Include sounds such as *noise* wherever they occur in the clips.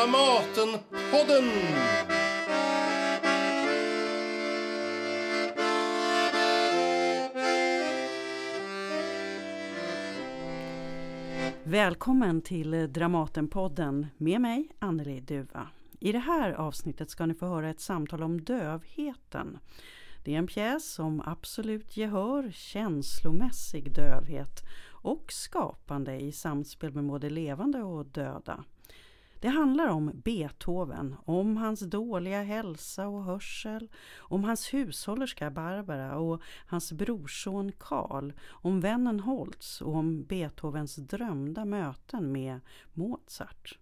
Dramatenpodden! Välkommen till Dramatenpodden med mig, Anneli Duva. I det här avsnittet ska ni få höra ett samtal om dövheten. Det är en pjäs om absolut gehör, känslomässig dövhet och skapande i samspel med både levande och döda. Det handlar om Beethoven, om hans dåliga hälsa och hörsel, om hans hushållerska Barbara och hans brorson Karl, om vännen Holtz och om Beethovens drömda möten med Mozart.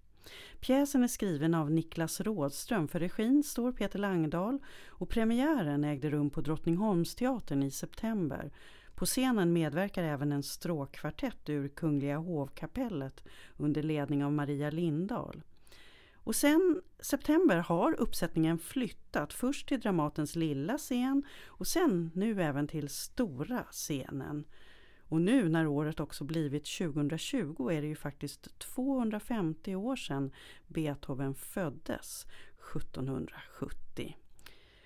Pjäsen är skriven av Niklas Rådström, för regin står Peter Langdahl och premiären ägde rum på Drottningholmsteatern i september. På scenen medverkar även en stråkkvartett ur Kungliga hovkapellet under ledning av Maria Lindahl. Och sen september har uppsättningen flyttat först till Dramatens lilla scen och sen nu även till stora scenen. Och nu när året också blivit 2020 är det ju faktiskt 250 år sedan Beethoven föddes 1770.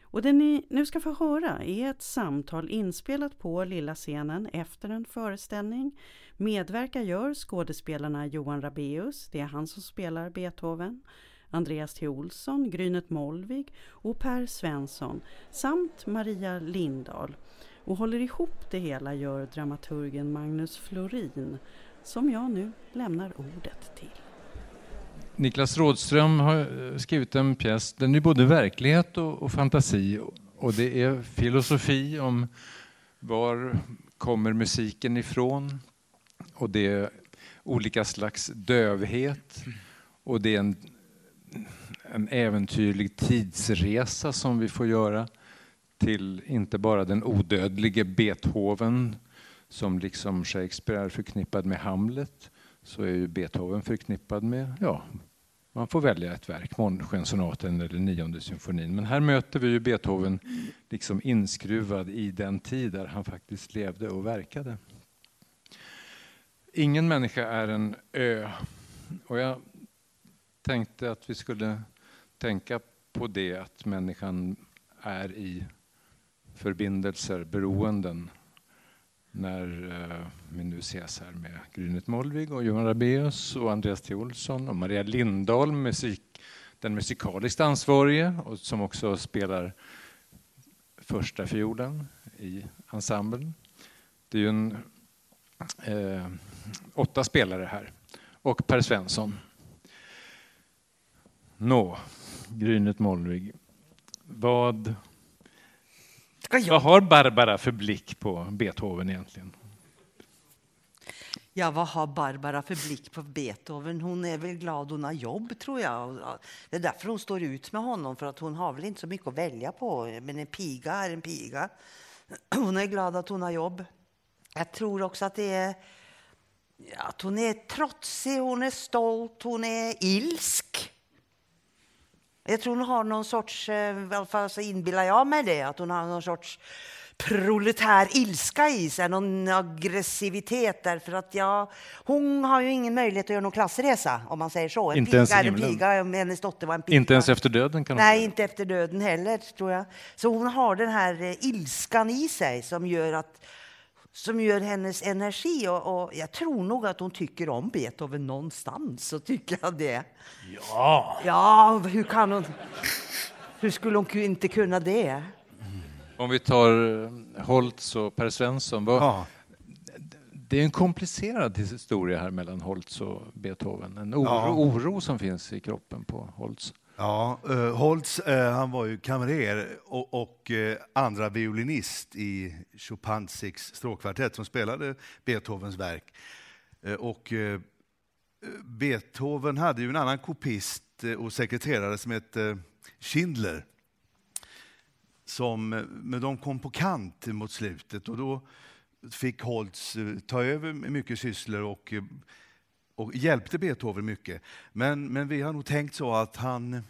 Och det ni nu ska få höra är ett samtal inspelat på lilla scenen efter en föreställning. Medverkar gör skådespelarna Johan Rabeus, det är han som spelar Beethoven, Andreas T Olsson, Grynet Molvig och Per Svensson samt Maria Lindahl. Och håller ihop det hela gör dramaturgen Magnus Florin som jag nu lämnar ordet till. Niklas Rådström har eh, skrivit en pjäs, den är både verklighet och, och fantasi och det är filosofi om var kommer musiken ifrån och det är olika slags dövhet och det är en, en äventyrlig tidsresa som vi får göra till inte bara den odödlige Beethoven som liksom Shakespeare är förknippad med Hamlet så är ju Beethoven förknippad med, ja, man får välja ett verk, Månskenssonaten eller Nionde symfonin. Men här möter vi ju Beethoven liksom inskruvad i den tid där han faktiskt levde och verkade. Ingen människa är en ö. Och jag tänkte att vi skulle tänka på det att människan är i förbindelser, beroenden när eh, vi nu ses här med Grynet Molvig och Johan Rabeus och Andreas T Olsson och Maria Lindahl, musik, den musikaliskt ansvarige och som också spelar första fiolen i ensemblen. Det är ju en, eh, åtta spelare här och Per Svensson. Nå, Grynet Molvig. Vad vad har Barbara för blick på Beethoven egentligen? Ja, vad har Barbara för blick på Beethoven? Hon är väl glad hon har jobb, tror jag. Det är därför hon står ut med honom, för att hon har väl inte så mycket att välja på. Men en piga är en piga. *clears throat* Hon är glad att hon har jobb. Jag tror också att det är att hon är trotsig, hon är stolt, hon är ilsk. Jag tror hon har någon sorts, eh, i alla fall så inbillar jag mig det, att hon har någon sorts proletär ilska i sig, någon aggressivitet därför att ja, hon har ju ingen möjlighet att göra någon klassresa om man säger så. En inte piga är en piga, hennes dotter var en piga. Inte ens efter döden kan hon Nej, inte efter döden heller tror jag. Så hon har den här eh, ilskan i sig som gör att som gör hennes energi. Och, och, jag tror nog att hon tycker om Beethoven någonstans. Så tycker jag det. Ja! Ja, hur kan hon... Hur skulle hon inte kunna det? Om vi tar eh, Holtz och Per Svensson. Vad, ja. Det är en komplicerad historia här mellan Holtz och Beethoven. En oro, ja. oro som finns i kroppen på Holtz. Ja, uh, Holtz uh, han var ju kamrer och, och uh, andra violinist i Chopins stråkkvartett som spelade Beethovens verk. och Beethoven hade ju en annan kopist och sekreterare som hette Schindler. Som, men de kom på kant mot slutet och då fick Holtz ta över mycket sysslor och och hjälpte Beethoven mycket. Men, men vi har nog tänkt så att han...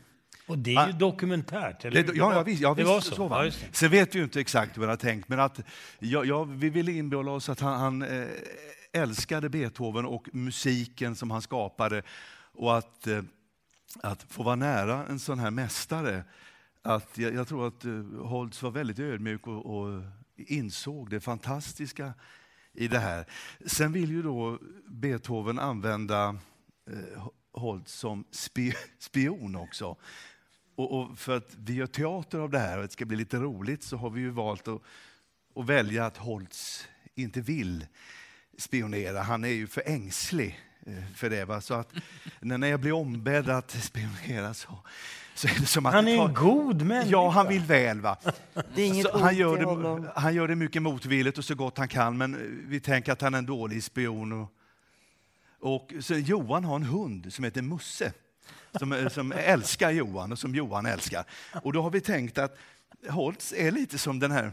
Och det är ju ah, dokumentärt? Eller? Det, ja, ja, visst, ja, visst, det var så. så var. Ja, Sen vet vi ju inte exakt hur han har tänkt, men att, ja, ja, vi ville inbilla oss att han, han eh, älskade Beethoven och musiken som han skapade och att eh, att få vara nära en sån här mästare. Att jag, jag tror att uh, Holtz var väldigt ödmjuk och, och insåg det fantastiska i det här. Sen vill ju då Beethoven använda eh, Holtz som spi *laughs* spion också. Och, och, för att vi gör teater av det här och det ska bli lite roligt så har vi ju valt att, att välja att Holtz inte vill spionera. Han är ju för ängslig eh, för det. Va? Så att när jag blir ombedd att *laughs* spionera så, så är det som att... Han är en god människa. Ja, han vill väl. Va? Det är inget Så han, gör det, han gör det mycket motvilligt och så gott han kan, men vi tänker att han är en dålig spion. Och, och så Johan har en hund som heter Musse, som, som älskar Johan och som Johan älskar. Och då har vi tänkt att Holtz är lite som den här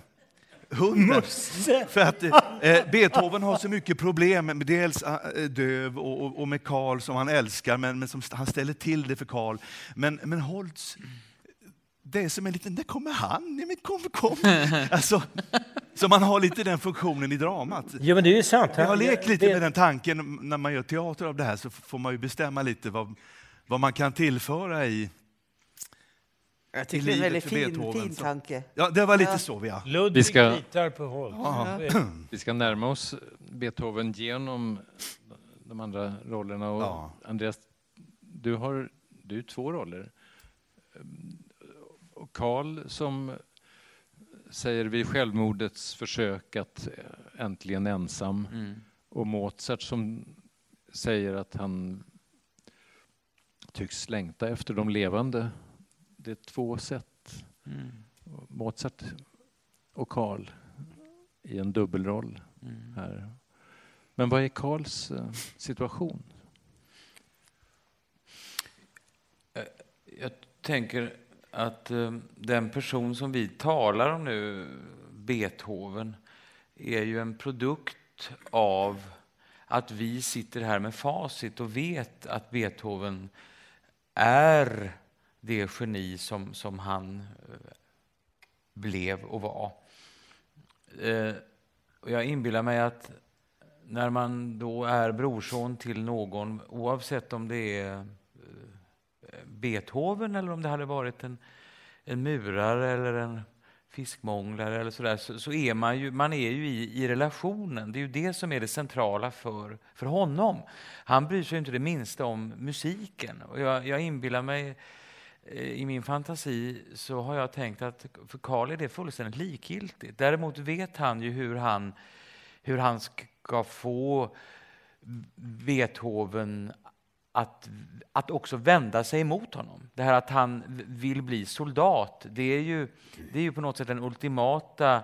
hunden. *laughs* För att eh, Beethoven har så mycket problem med dels eh, döv och, och, och med Karl som han älskar, men, men som han ställer till det för Karl. Men, men Holtz, det är som en liten, när kommer han? Men kom, kom. *laughs* Alltså, så man har lite den funktionen i dramat. Ja, men det är ju sant. Jag har lekt lite med den tanken, när man gör teater av det här så får man ju bestämma lite vad, vad man kan tillföra i, Jag tycker det är en väldigt fin, fin tanke. Ja, det var lite Ja. så, ja. Ludvig Vi ska- litar på Holst. Ja. *clears throat* Vi ska närma oss Beethoven genom de andra rollerna. Och Ja. Andreas, du har du har två roller. Och Karl som säger vid självmordets försök att äntligen ensam. Och Mozart som säger att han tycks längta efter de levande. Det är två sätt. Mozart och Karl i en dubbelroll här. Men vad är Karls eh, situation? Jag tänker att eh, den person som vi talar om nu, Beethoven, är ju en produkt av att vi sitter här med facit och vet att Beethoven är det geni som, som han eh, blev och var. Eh, och jag inbillar mig att när man då är brorson till någon, oavsett om det är eh, Beethoven eller om det hade varit en, en murare eller en fiskmånglare eller sådär, så, så är man ju, man är ju i, i relationen. Det är ju det som är det centrala för, för honom. Han bryr sig inte det minsta om musiken. Och jag, jag inbillar mig Eh, i min fantasi så har jag tänkt att för Karl är det fullständigt likgiltigt. Däremot vet han ju hur han, hur han ska få Beethoven att, att också vända sig emot honom. Det här att han vill bli soldat, det är ju, det är ju på något sätt den ultimata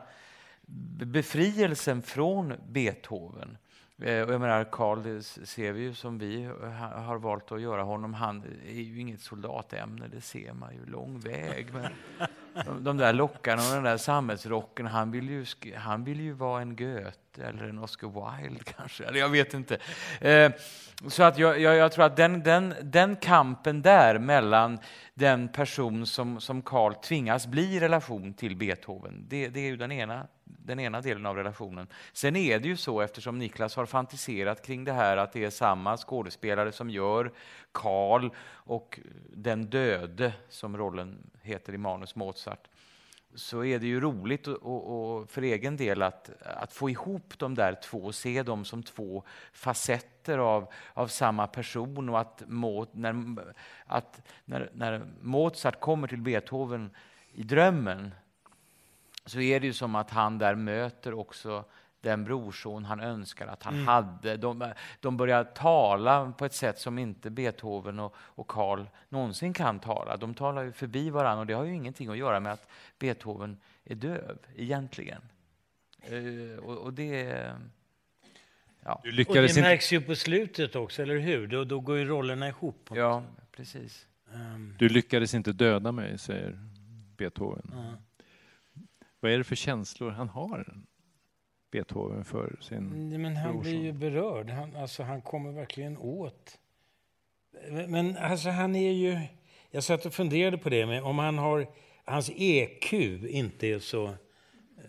befrielsen från Beethoven. Eh, och jag menar, Karl, det ser vi ju som vi har valt att göra honom. Han är ju inget soldatämne, det ser man ju lång väg. Men de, de där lockarna och den där samhällsrocken, han vill ju, han vill ju vara en Goethe eller en Oscar Wilde *laughs* kanske. Eller jag vet inte. Eh, så att jag, jag, jag tror att den, den, den kampen där mellan den person som, som Karl tvingas bli i relation till Beethoven, det, det är ju den ena, den ena delen av relationen. Sen är det ju så, eftersom Niklas har fantiserat kring det här, att det är samma skådespelare som gör Karl och den döde, som rollen heter i manus Mozart, så är det ju roligt och, och, och för egen del att, att få ihop de där två och se dem som två facetter av, av samma person och att, Mo, när, att när, när Mozart kommer till Beethoven i drömmen så är det ju som att han där möter också den brorson han önskar att han hade. De, de börjar tala på ett sätt som inte Beethoven och, och Karl någonsin kan tala. De talar ju förbi varandra och det har ju ingenting att göra med att Beethoven är döv egentligen. Eh, och, och det... Ja, Du Och det inte... märks ju på slutet också, eller hur? Då, då går ju rollerna ihop. ja precis. Ehm, Du lyckades inte döda mig, säger Beethoven. ja. Vad är det för känslor han har, Beethoven, för sin... Nej, Men han blir ju berörd. Han, alltså, han kommer verkligen åt. Men- Men alltså, han är ju... Jag satt och funderade på det, med om han har... Hans EQ inte är så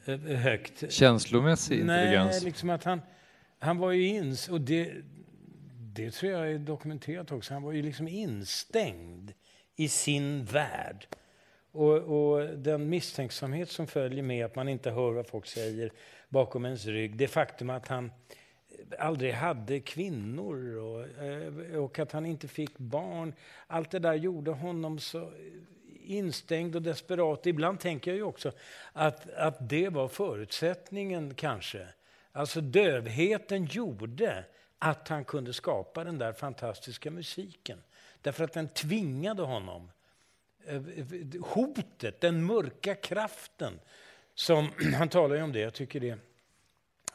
eh, högt. Känslomässig Nej, intelligens. liksom att han, han var ju ins... Och det, det tror jag är dokumenterat också. Han var ju liksom instängd i sin värld. Och, och, den misstänksamhet som följer med att man inte hör vad folk säger bakom ens rygg. Det faktum att han aldrig hade kvinnor och, eh, och att han inte fick barn. Allt det där gjorde honom så instängd och desperat. Ibland tänker jag ju också att, att det var förutsättningen kanske. Alltså dövheten gjorde att han kunde skapa den där fantastiska musiken. Därför att den tvingade honom. Hotet, den mörka kraften. Som, *clears throat* han talar ju om det, jag tycker det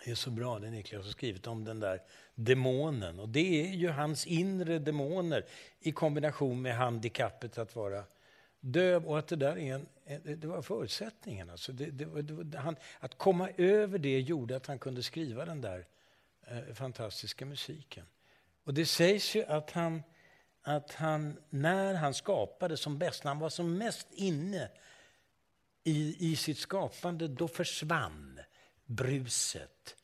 är så bra det Niklas har skrivit om den där demonen. Och det är ju hans inre demoner i kombination med handikappet att vara döv och att det där är en, det var förutsättningen. Alltså det, det, det, han, att komma över det gjorde att han kunde skriva den där eh, fantastiska musiken. Och det sägs ju att han, att han, när han skapade som bäst, när han var som mest inne i, i sitt skapande, då försvann bruset.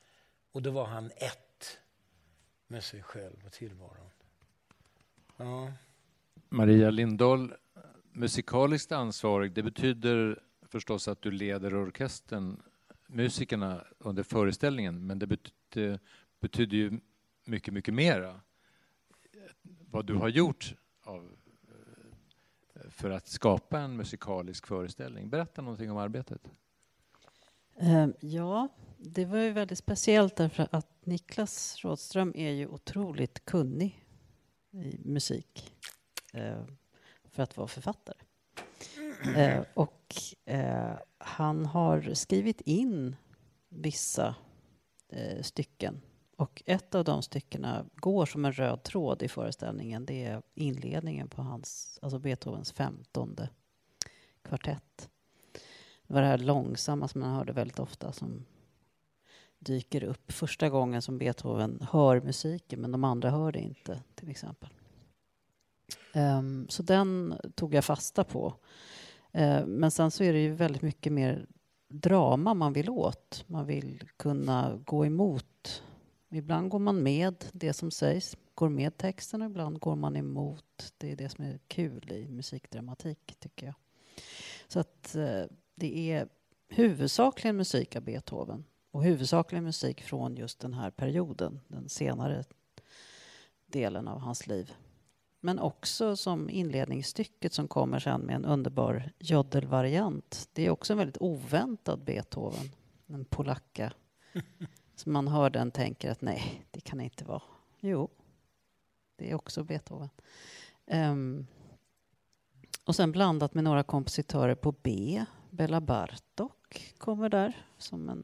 Och då var han ett med sig själv och tillvaron. Ja. Maria Lindahl, musikaliskt ansvarig, det betyder förstås att du leder orkestern, musikerna under föreställningen, men det betyder, betyder ju mycket, mycket mera. Vad du har gjort av, eh, för att skapa en musikalisk föreställning. Berätta någonting om arbetet. Ehm, ja, det var ju väldigt speciellt därför att Niklas Rådström är ju otroligt kunnig i musik eh, för att vara författare. Eh, och han har skrivit in vissa stycken och ett av de styckena går som en röd tråd i föreställningen. Det är inledningen på hans, alltså Beethovens femtonde kvartett. Det var det här långsamma som man hörde väldigt ofta som dyker upp första gången som Beethoven hör musiken men de andra hör det inte till exempel. Um, så den tog jag fasta på. Uh, men sen så är det ju väldigt mycket mer drama man vill åt. Man vill kunna gå emot. Ibland går man med det som sägs, går med texten och ibland går man emot. Det är det som är kul i musikdramatik tycker jag. Så att eh, det är huvudsakligen musik av Beethoven och huvudsakligen musik från just den här perioden, den senare delen av hans liv. Men också som inledningsstycket som kommer sen med en underbar jodelvariant. Det är också en väldigt oväntad Beethoven, en polacka. *laughs* Så man hör den tänker att nej, det kan inte vara. Jo, det är också Beethoven. Um, och sen blandat med några kompositörer på B. Bella Bartok kommer där som en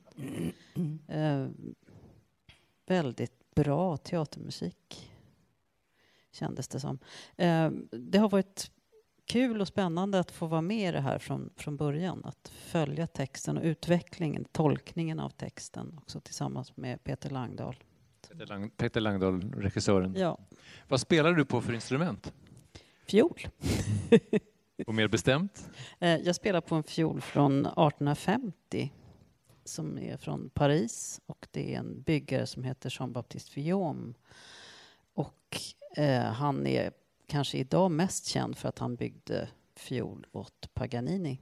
eh, väldigt bra teatermusik, kändes det som. Eh, det har varit kul och spännande att få vara med i det här från, från början. Att följa texten och utvecklingen, tolkningen av texten också tillsammans med Peter Langdahl. Peter, Lang Peter Langdahl, regissören. Ja. Vad spelar du på för instrument? Fiol. *laughs* och mer bestämt? Eh, jag spelar på en fiol från 1850 som är från Paris och det är en byggare som heter Jean-Baptiste Villaume. Och eh, han är kanske idag mest känd för att han byggde fiol åt Paganini.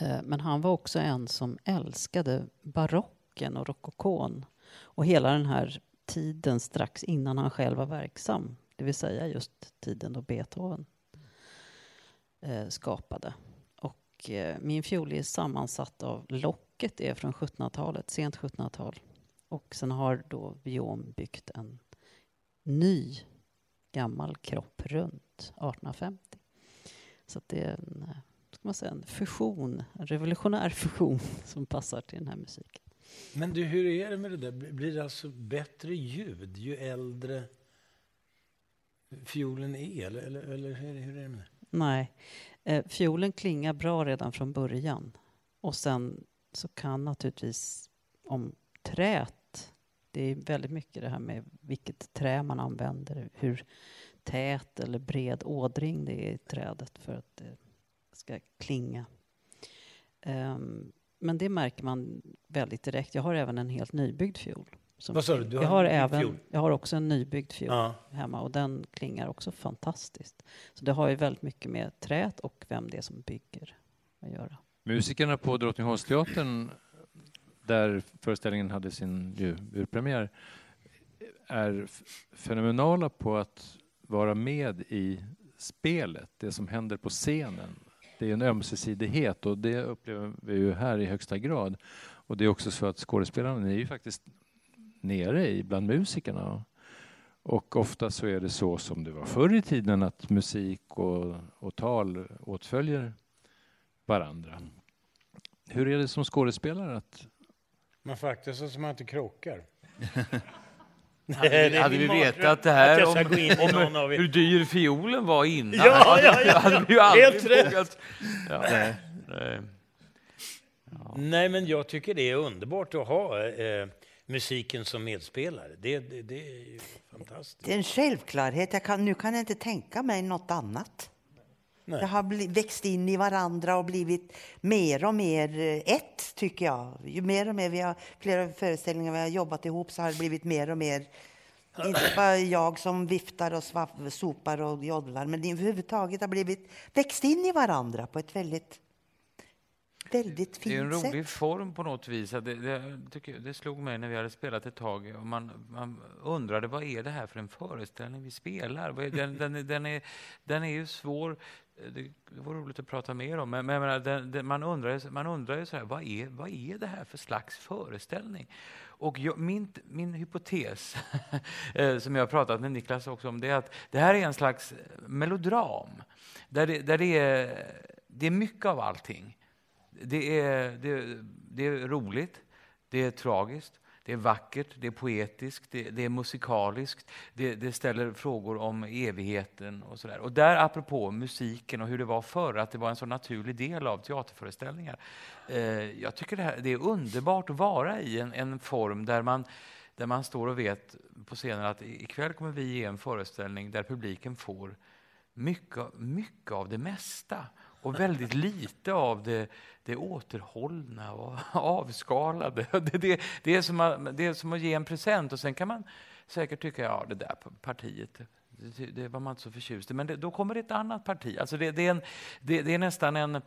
Eh, men han var också en som älskade barocken och rokokon och hela den här tiden strax innan han själv var verksam, det vill säga just tiden då Beethoven eh, skapade. Och eh, min fiol är sammansatt av locket är från 1700-talet, sent 1700-tal. Och sen har då Viom byggt en ny gammal kropp runt 1850. Så det är en, eh, ska man säga, en fusion, en revolutionär *laughs* fusion som passar till den här musiken. Men du, hur är det med det där? Blir det alltså bättre ljud ju äldre fiolen är? Eller, eller, eller hur är det med det? Nej, eh, fiolen klingar bra redan från början. Och sen så kan naturligtvis om trät, det är väldigt mycket det här med vilket trä man använder, hur tät eller bred ådring det är i trädet för att det ska klinga. Um, men det märker man väldigt direkt. Jag har även en helt nybyggd fiol som Vad sa du? Du jag, har har en nybyggd även, fiol? jag har också en nybyggd fiol Ja. hemma och den klingar också fantastiskt. Så det har ju väldigt mycket med träet och vem det är som bygger att göra. Musikerna på Drottningholmsteatern, där föreställningen hade sin urpremiär, är fenomenala på att vara med i spelet, det som händer på scenen. Det är en ömsesidighet och det upplever vi ju här i högsta grad. Och det är också så att skådespelarna är ju faktiskt nere i bland musikerna. Och ofta så är det så som det var förr i tiden att musik och, och tal åtföljer varandra. Hur är det som skådespelare? Att, man sig så man inte krockar. *laughs* Hade, hade vi vetat det här om, om hur dyr fiolen var innan, Ja, ja, ja, *laughs* hade vi ju aldrig Helt rätt. vågat... Ja, nej, nej. Nej, men jag tycker det är underbart att ha eh, musiken som medspelare. Det, det, det är ju fantastiskt. Det är en självklarhet. Jag kan, nu kan jag inte tänka mig något annat. Nej. Det har växt in i varandra och blivit mer och mer eh, ett, tycker jag. Ju mer och mer vi har, flera föreställningar vi har jobbat ihop så har det blivit mer och mer inte *clears throat* bara jag som viftar och svaff, sopar och joddlar, men det överhuvudtaget har blivit växt in i varandra på ett väldigt, väldigt Det är en fint rolig sätt. form på något vis. Det, det, det slog mig när vi hade spelat ett tag. Och man, man undrade vad är det här för en föreställning vi spelar? Den, den, är- den, är, den är ju svår. Det var roligt att prata mer om. Men, men den, den, man undrar, man undrar ju så här, vad är, vad är det här för slags föreställning? Och jag, min, min hypotes, *laughs* eh, som jag har pratat med Niklas också om, det är att det här är en slags melodram. Där det, där det, är, det är mycket av allting. Det är, det, det är roligt, det är tragiskt, det är vackert, det är poetiskt, det, det är musikaliskt, det, det ställer frågor om evigheten och sådär. Och där, apropå musiken och hur det var förr, att det var en så naturlig del av teaterföreställningar. Eh, jag tycker det, här, det är underbart att vara i en, en form där man, där man står och vet på scenen att ikväll kommer vi ge en föreställning där publiken får mycket, mycket av det mesta och väldigt lite av det, det återhållna och *laughs* avskalade. *laughs* Det, det, det, är som att, det är som att ge en present och sen kan man säkert tycka ja det där partiet det, det var man inte så förtjust i. Men det, då kommer det ett annat parti. Alltså det, det, är, en, det, det är nästan en,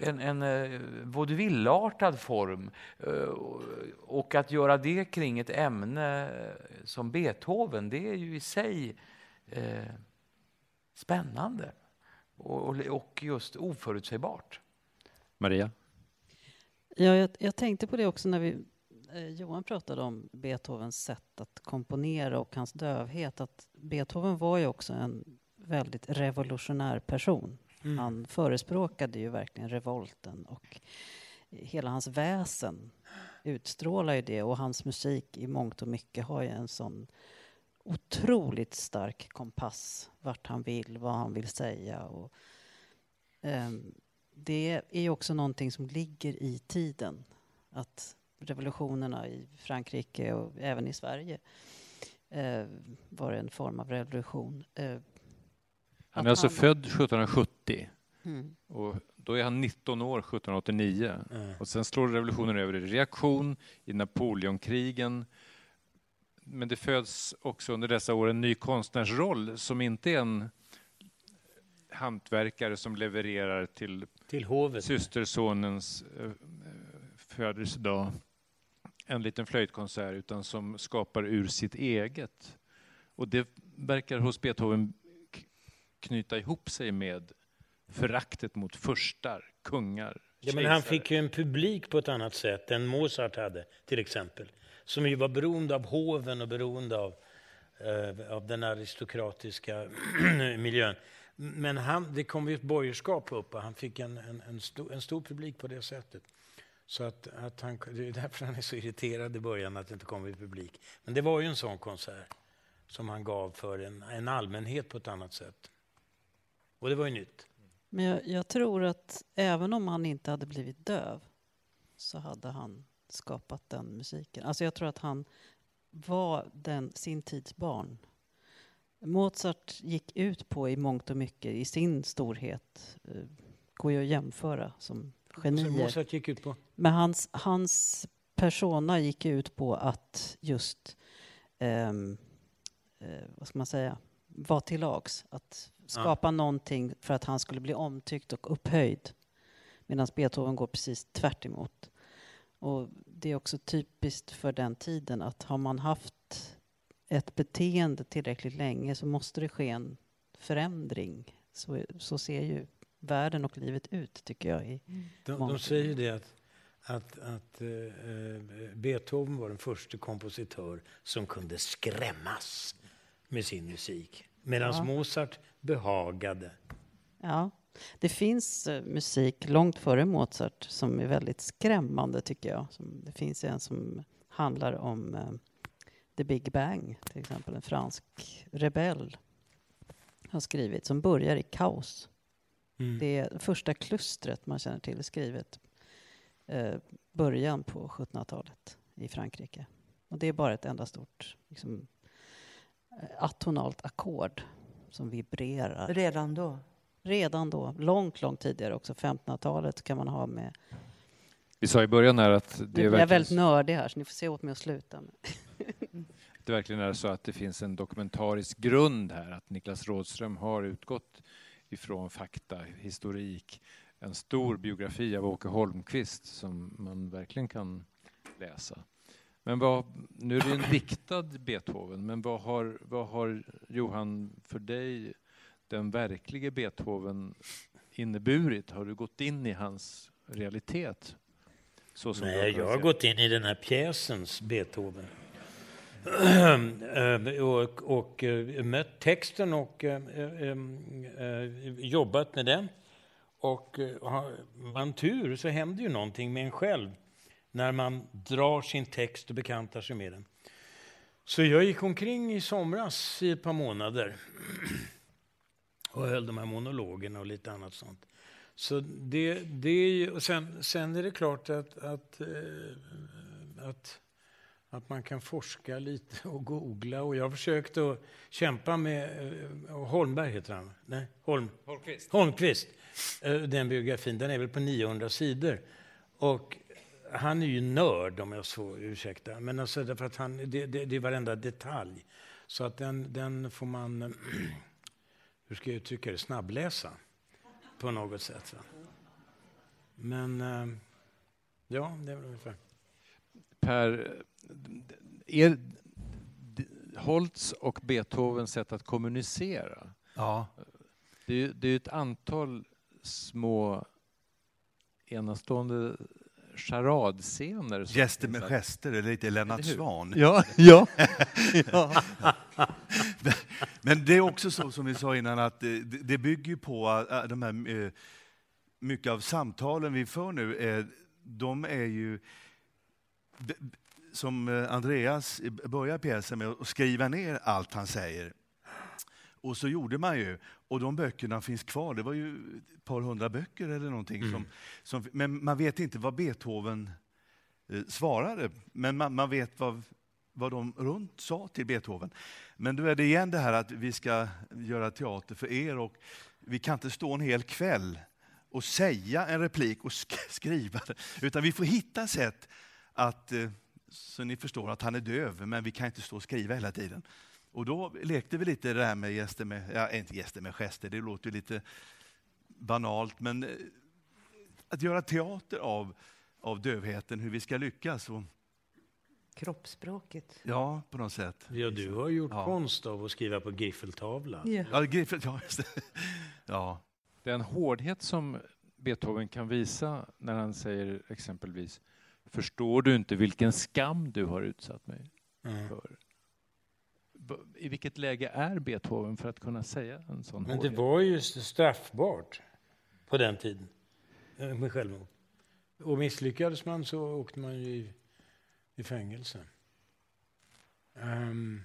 en, en eh, vaudevillartad form. Eh, och att göra det kring ett ämne som Beethoven, det är ju i sig eh, spännande och, och, och just oförutsägbart. Maria? Ja, jag, jag tänkte på det också när vi, eh, Johan pratade om Beethovens sätt att komponera och hans dövhet. Att Beethoven var ju också en väldigt revolutionär person. Mm. Han förespråkade ju verkligen revolten och hela hans väsen utstrålar ju det och hans musik i mångt och mycket har ju en sån otroligt stark kompass vart han vill, vad han vill säga. Och, ehm, det är också någonting som ligger i tiden. Att revolutionerna i Frankrike och även i Sverige eh, var en form av revolution. Eh, Han är alltså född 1770 Mm. och då är han 19 år 1789. Mm. Och sen slår revolutionen över i reaktion, i Napoleonkrigen. Men det föds också under dessa år en ny konstnärsroll som inte är en hantverkare som levererar till Till hovet. systersonens eh, födelsedag en liten flöjtkonsert utan som skapar ur sitt eget. Och det verkar hos Beethoven knyta ihop sig med föraktet mot furstar, kungar, Ja, men han fick ju en publik på ett annat sätt än Mozart hade, till exempel. Som ju var beroende av hoven och beroende av, eh, av den aristokratiska *clears throat* miljön. Men han, det kom ju ett borgerskap upp och han fick en, en, en, stor, en stor publik på det sättet. Så att, att han, det är därför han är så irriterad i början att det inte kommer publik. Men det var ju en sån konsert som han gav för en, en allmänhet på ett annat sätt. Och det var ju nytt. Men jag, jag tror att även om han inte hade blivit döv så hade han skapat den musiken. Alltså jag tror att han var den, sin tids barn. Mozart gick ut på i mångt och mycket, i sin storhet, eh, går ju att jämföra som genier. Mozart gick ut på... Men hans, hans persona gick ut på att just, ehm, eh, vad ska man säga, vara till lags. Att skapa någonting för att han skulle bli omtyckt och upphöjd. Medan Beethoven går precis tvärt emot. Och det är också typiskt för den tiden att har man haft ett beteende tillräckligt länge så måste det ske en förändring. Så, så ser ju världen och livet ut, tycker jag. I De, mångt de och säger det att, att, att eh, eh, Beethoven var den första kompositör som kunde skrämmas med sin musik. Medan Ja. Mozart behagade. Ja, det finns eh, musik långt före Mozart som är väldigt skrämmande tycker jag. Det finns en som handlar om eh, The Big Bang, till exempel en fransk rebell har skrivit som börjar i kaos. Mm. Det är första klustret man känner till skrivet eh, början på 1700-talet i Frankrike. Och det är bara ett enda stort liksom, eh, atonalt ackord som vibrerar. Redan då? Redan då, långt, långt tidigare också, 1500-talet kan man ha med. Vi sa i början här att Nu det blir är jag väldigt verkligen, nördig här så ni får se åt mig att sluta. *laughs* det verkligen är så att det finns en dokumentarisk grund här, att Niklas Rådström har utgått ifrån fakta, historik, en stor biografi av Åke Holmqvist som man verkligen kan läsa. Men vad, nu är det en diktad Beethoven, men vad har, vad har Johan för dig den verkliga Beethoven inneburit? Har du gått in i hans realitet? Nej, jag har gått in i den här pjäsens Beethoven. *clears throat* Eh, och, och eh, mött texten och eh, jobbat med den. Och har man tur så händer ju någonting med en själv när man drar sin text och bekantar sig med den. Så jag gick omkring i somras i ett par månader *clears throat* och höll de här monologerna och lite annat sånt. Så det, det är ju, och sen, sen är det klart att, att, eh, att, att man kan forska lite och googla. Och jag har försökt att kämpa med eh, Holmberg, heter han? Nej, Holm, Holmqvist. Holmqvist. Eh, Den biografin, den är väl på 900 sidor. Och han är ju nörd om jag så ursäkta. Men alltså därför att han, det, det, det är varenda detalj. Så att den, den får man, *clears throat* hur ska jag uttrycka det, snabbläsa på något sätt. Så. Men eh, ja, det är väl ungefär. Per, er, Holtz och Beethovens sätt att kommunicera, Ja. det är ju det är ett antal små enastående charadscener. Gäster med gester, eller lite Lennart? Swahn. Ja, ja. *laughs* ja. Men det är också så som vi sa innan att det, bygger på de här, eh, mycket av samtalen vi för nu, de är ju som eh, Andreas börjar pjäsen med att skriva ner allt han säger. Och så gjorde man ju, och de böckerna finns kvar. Det var ju ett par hundra böcker eller någonting. Som, som, men man vet inte vad Beethoven eh, svarade, men man, man vet vad, vad de runt sa till Beethoven. Men då är det igen det här att vi ska göra teater för er och vi kan inte stå en hel kväll och säga en replik och *laughs* skriva det, utan vi får hitta sätt att, eh, så ni förstår att han är döv, men vi kan inte stå och skriva hela tiden. Och då lekte vi lite det här med gäster med, ja inte gäster med gester, det låter ju lite banalt, men eh, att göra teater av, av dövheten, hur vi ska lyckas. Och, Kroppsspråket. ja, på något sätt. Ja, du har gjort Ja. konst av att skriva på griffeltavla. Ja, Griffith, ja, just det. *laughs* ja. Den hårdhet som Beethoven kan visa när han säger exempelvis Förstår du inte vilken skam du har utsatt mig Mm. för? I vilket läge är Beethoven för att kunna säga en sån Men det hårdhet? var ju straffbart på den tiden eh, med självmord. Och misslyckades man så åkte man ju i, fängelse. Ehm,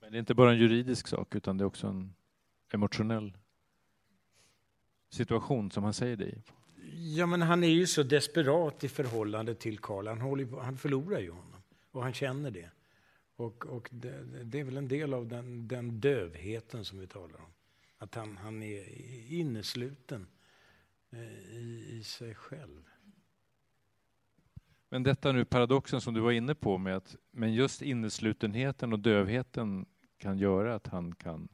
Men det är inte bara en juridisk sak utan det är också en emotionell situation som han säger det i. ja, men han är ju så desperat i förhållande till Karl. Han, håller, ju på- han förlorar ju honom och han känner det. Och, och det, det är väl en del av den, den dövheten som vi talar om. Att han, han är innesluten eh, i, i sig själv. Men detta nu paradoxen som du var inne på med att men just inneslutenheten och dövheten kan göra att han kan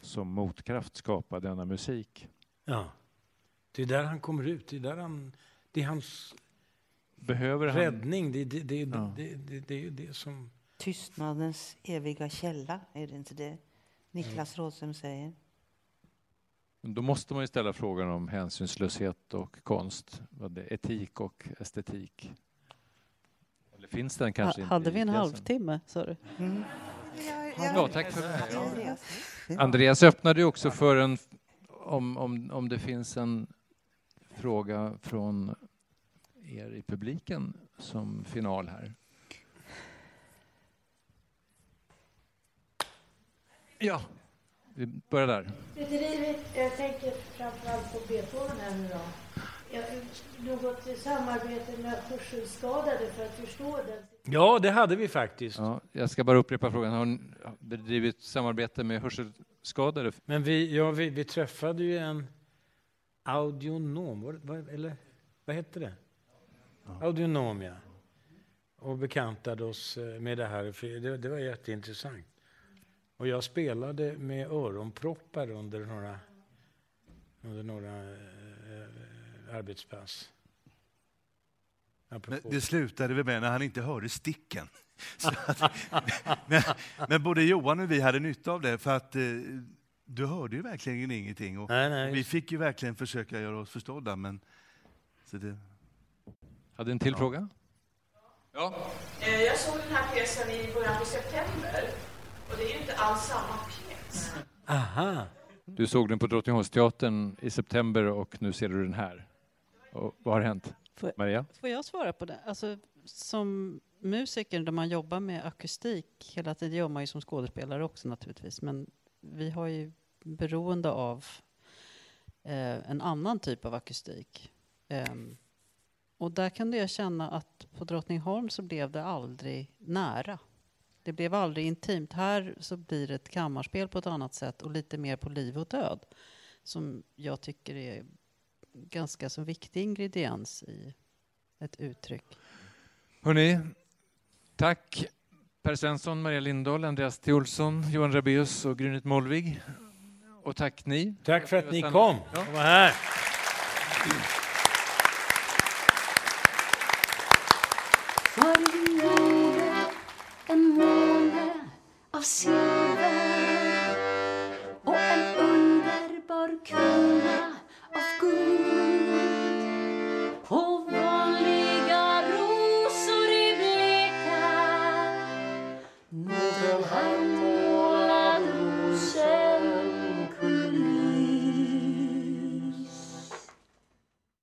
som motkraft skapa denna musik. Ja. Det är där han kommer ut. Det är, där han, det är hans Behöver han... räddning. Det, det, det, Ja. det, det, det är det som... Tystnadens eviga källa, är det inte det Niklas Rådström säger? Då måste man ju ställa frågan om hänsynslöshet och konst. Vad det, etik och estetik. Eller finns den kanske Ha, hade vi en halvtimme, sa du? Ja, tack för det. Ja. Andreas öppnade ju också för en, om, om, om det finns en fråga från er i publiken som final här. Ja, vi börjar där. Jag tänker framförallt på Beethoven här nu då. Jag- Något samarbete med hörselskadade för att förstå den. Ja, det hade vi faktiskt. Ja, jag ska bara upprepa frågan. Har ni bedrivit samarbete med hörselskadade? Men vi, ja, vi, vi träffade ju en audionom, vad, vad, eller vad hette det? Audionom, ja. Och bekantade oss eh, med det här. Det, det var jätteintressant. Och jag spelade med öronproppar under några, under några eh, arbetspass. Men Apropå. det slutade väl med när han inte hörde sticken. *laughs* Att, men, men både Johan och vi hade nytta av det, för att eh, du hörde ju verkligen ingenting. Och Nej, nej, vi fick ju verkligen försöka göra oss förstådda. Men, så det, Hade en till fråga? Eh, Jag såg den här pjäsen i början på september och det är ju inte alls samma pjäs. Aha! Du såg den på Drottningholmsteatern i september och nu ser du den här. Och vad har hänt? Får- Maria? Får jag svara på det? Alltså, som musiker där man jobbar med akustik hela tiden, det gör man ju som skådespelare också naturligtvis, men vi har ju beroende av eh, en annan typ av akustik. Ehm, och där kunde jag känna att på Drottningholm så blev det aldrig nära. Det blev aldrig intimt. Här så blir det ett kammarspel på ett annat sätt och lite mer på liv och död som jag tycker är ganska så viktig ingrediens i ett uttryck. Hörni, tack Per Svensson, Maria Lindahl, Andreas T. Olsson, Johan Rabaeus och Grynit Molvig. Och tack ni. Tack för att ni kom Ja. och var här.